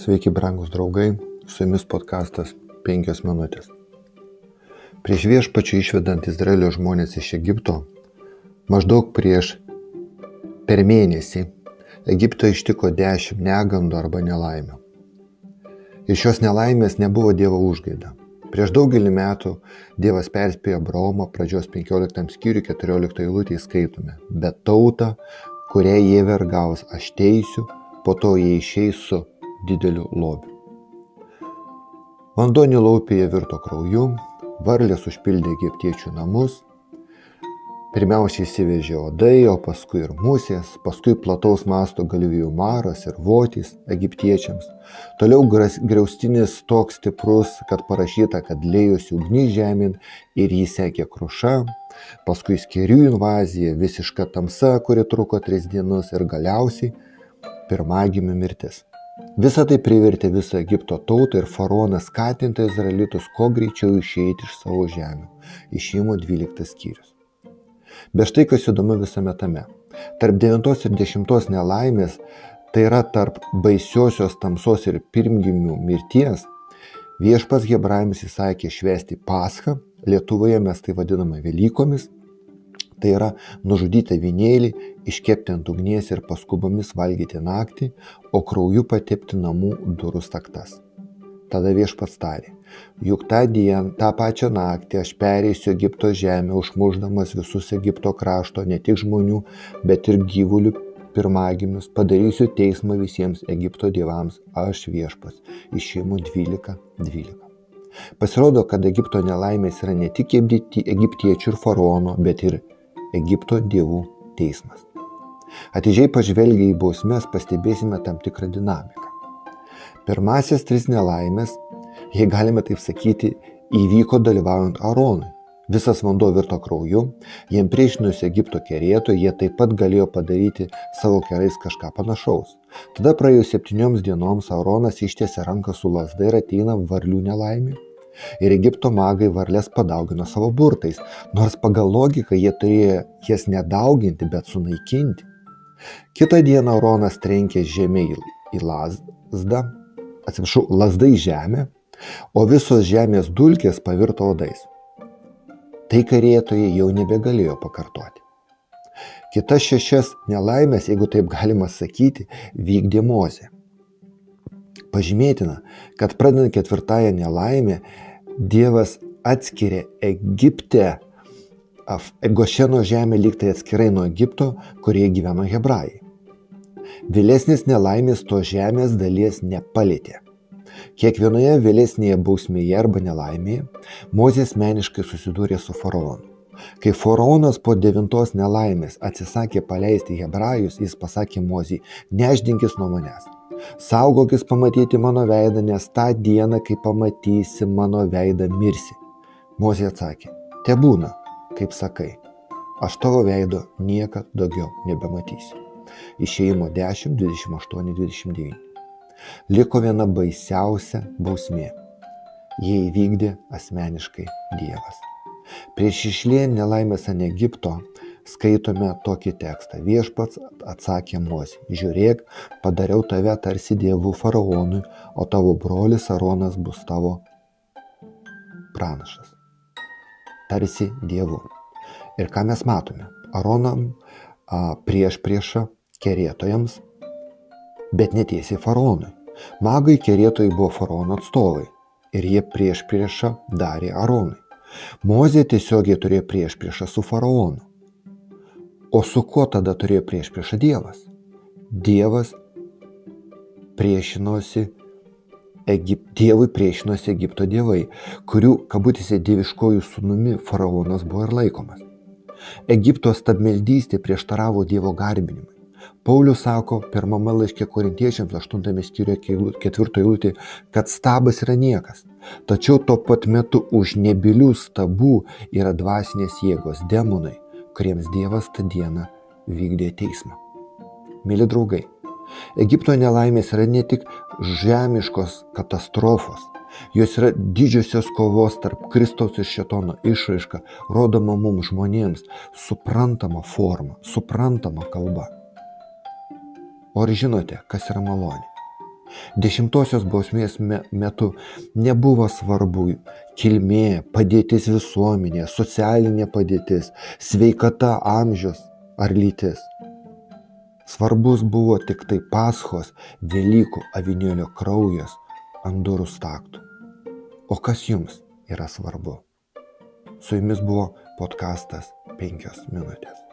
Sveiki, brangus draugai, su jumis podkastas 5 minutės. Prieš viešpačių išvedant Izraelio žmonės iš Egipto, maždaug prieš per mėnesį Egipto ištiko dešimt negandų arba nelaimių. Ir šios nelaimės nebuvo Dievo užgaida. Prieš daugelį metų Dievas perspėjo Abraomą pradžios 15 skyriui 14 eilutėje skaitome, bet tautą, kurią jie vergaus, aš teisiu, po to jie išeis su dideliu lobiu. Vanduo Nilaupėje virto krauju, varlės užpildė egiptiečių namus, Pirmiausia įsivežė odai, o paskui ir musės, paskui plataus masto galvijų maras ir votys egiptiečiams. Toliau griaustinis toks stiprus, kad parašyta, kad lėjusi ugnis žemyn ir jį sekė kruša, paskui skerių invazija, visiška tamsa, kuri truko tris dienas ir galiausiai pirmagimių mirtis. Visą tai privertė visą Egipto tautą ir faraoną skatinti izraelitus kuo greičiau išeiti iš savo žemių. Išėjimo 12 skyrius. Bet štai kas įdomu visame tame. Tarp 9 ir 10 nelaimės, tai yra tarp baisiosios tamsos ir pirmgimių mirties, viešpas Hebrajams įsakė švesti Paschą, Lietuvoje mes tai vadiname Velykomis, tai yra nužudyti vinėlį, iškepti ant ugnies ir paskubomis valgyti naktį, o krauju patepti namų durų staktas. Tada viešpats tarė, juk tą dieną, tą pačią naktį aš pereisiu Egipto žemę, užmuždamas visus Egipto krašto, ne tik žmonių, bet ir gyvulių pirmagimius, padarysiu teismą visiems Egipto dievams, aš viešpas. Išėjimų 12.12. 12. Pasirodo, kad Egipto nelaimės yra ne tik egiptiečių ir faraono, bet ir Egipto dievų teismas. Atidžiai pažvelgiai į bausmes pastebėsime tam tikrą dinamiką. Pirmasis tris nelaimės, jei galime taip sakyti, įvyko dalyvaujant Aronui. Visas vanduo virto krauju, jiem priešinusi Egipto kerėtojai, jie taip pat galėjo padaryti savo kerais kažką panašaus. Tada praėjus septynioms dienoms Aronas ištiesė ranką su lasda ir ateina varlių nelaimė. Ir Egipto magai varlės padaugino savo burtais, nors pagal logiką jie turėjo jas nedauginti, bet sunaikinti. Kitą dieną Aronas trenkė žemė į lasdą atsiprašau, lasdai žemę, o visos žemės dulkės pavirto odais. Tai karėtojai jau nebegalėjo pakartoti. Kitas šešias nelaimės, jeigu taip galima sakyti, vykdė Mozė. Pažymėtina, kad pradedant ketvirtąją nelaimę, Dievas atskiria Egipte, Gošeno žemę lygtai atskirai nuo Egipto, kurie gyveno hebrajai. Vėlesnės nelaimės to žemės dalies nepalėtė. Kiekvienoje vėlesnėje bausmėje arba nelaimėje Mozė asmeniškai susidūrė su faraonu. Kai faraonas po devintos nelaimės atsisakė paleisti hebrajus, jis pasakė Mozijai, neždinkis nuo manęs. Saugokis pamatyti mano veidą, nes tą dieną, kai pamatysi mano veidą, mirsi. Mozė atsakė, te būna, kaip sakai, aš tavo veido niekad daugiau nebematysiu. Išėjimo 10, 28, 29. Liko viena baisiausia bausmė. Jie įvykdė asmeniškai Dievas. Prieš išlėjant nelaimės ant Egipto skaitome tokį tekstą. Viešpats atsakė Mozė, žiūrėk, padariau tave tarsi dievų faraonui, o tavo brolis Aronas bus tavo pranašas. Tarsi dievų. Ir ką mes matome? Aronam prieš priešą kerėtojams, bet netiesiai faraonui. Magai kerėtojai buvo faraono atstovai ir jie prieš priešą darė Aronui. Mozė tiesiogiai turėjo prieš priešą su faraonu. O su kuo tada turėjo prieš priešą Dievas? Dievas priešinosi Egip, Dievui priešinosi Egipto dievai, kurių, kabutėse, dieviškojų sunumi faraonas buvo ir laikomas. Egipto stabmeldystė prieštaravo Dievo garbinimui. Paulius sako pirmame laiške korintiečiams 8 skyriuje 4 eilutė, kad stabas yra niekas. Tačiau tuo pat metu už nebilių stabų yra dvasinės jėgos demonai, kuriems Dievas tą dieną vykdė teismą. Mėly draugai, Egipto nelaimės yra ne tik žemiškos katastrofos, jos yra didžiosios kovos tarp Kristaus ir Šetono išraiška, rodoma mums žmonėms suprantama forma, suprantama kalba. O ar žinote, kas yra malonė? Dešimtosios bausmės metu nebuvo svarbu kilmė, padėtis visuomenė, socialinė padėtis, sveikata, amžius ar lytis. Svarbus buvo tik tai paschos Velykų avinėlio kraujas ant durų staktų. O kas jums yra svarbu? Su jumis buvo podkastas 5 minutės.